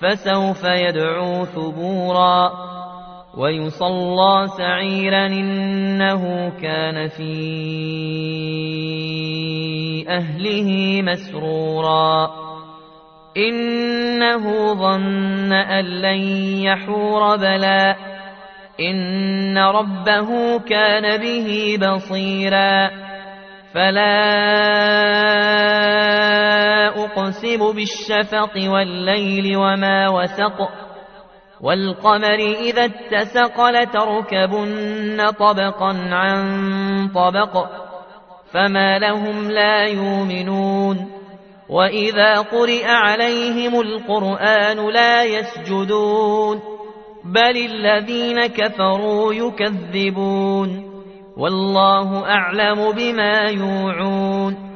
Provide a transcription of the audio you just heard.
فسوف يدعو ثبورا. ويصلى سعيرا إنه كان في أهله مسرورا. إنه ظن أن لن يحور بلى إن ربه كان به بصيرا. فلا أقسم بالشفق والليل وما وسق والقمر إذا اتسق لتركبن طبقا عن طبق فما لهم لا يؤمنون وإذا قرئ عليهم القرآن لا يسجدون بل الذين كفروا يكذبون والله أعلم بما يوعون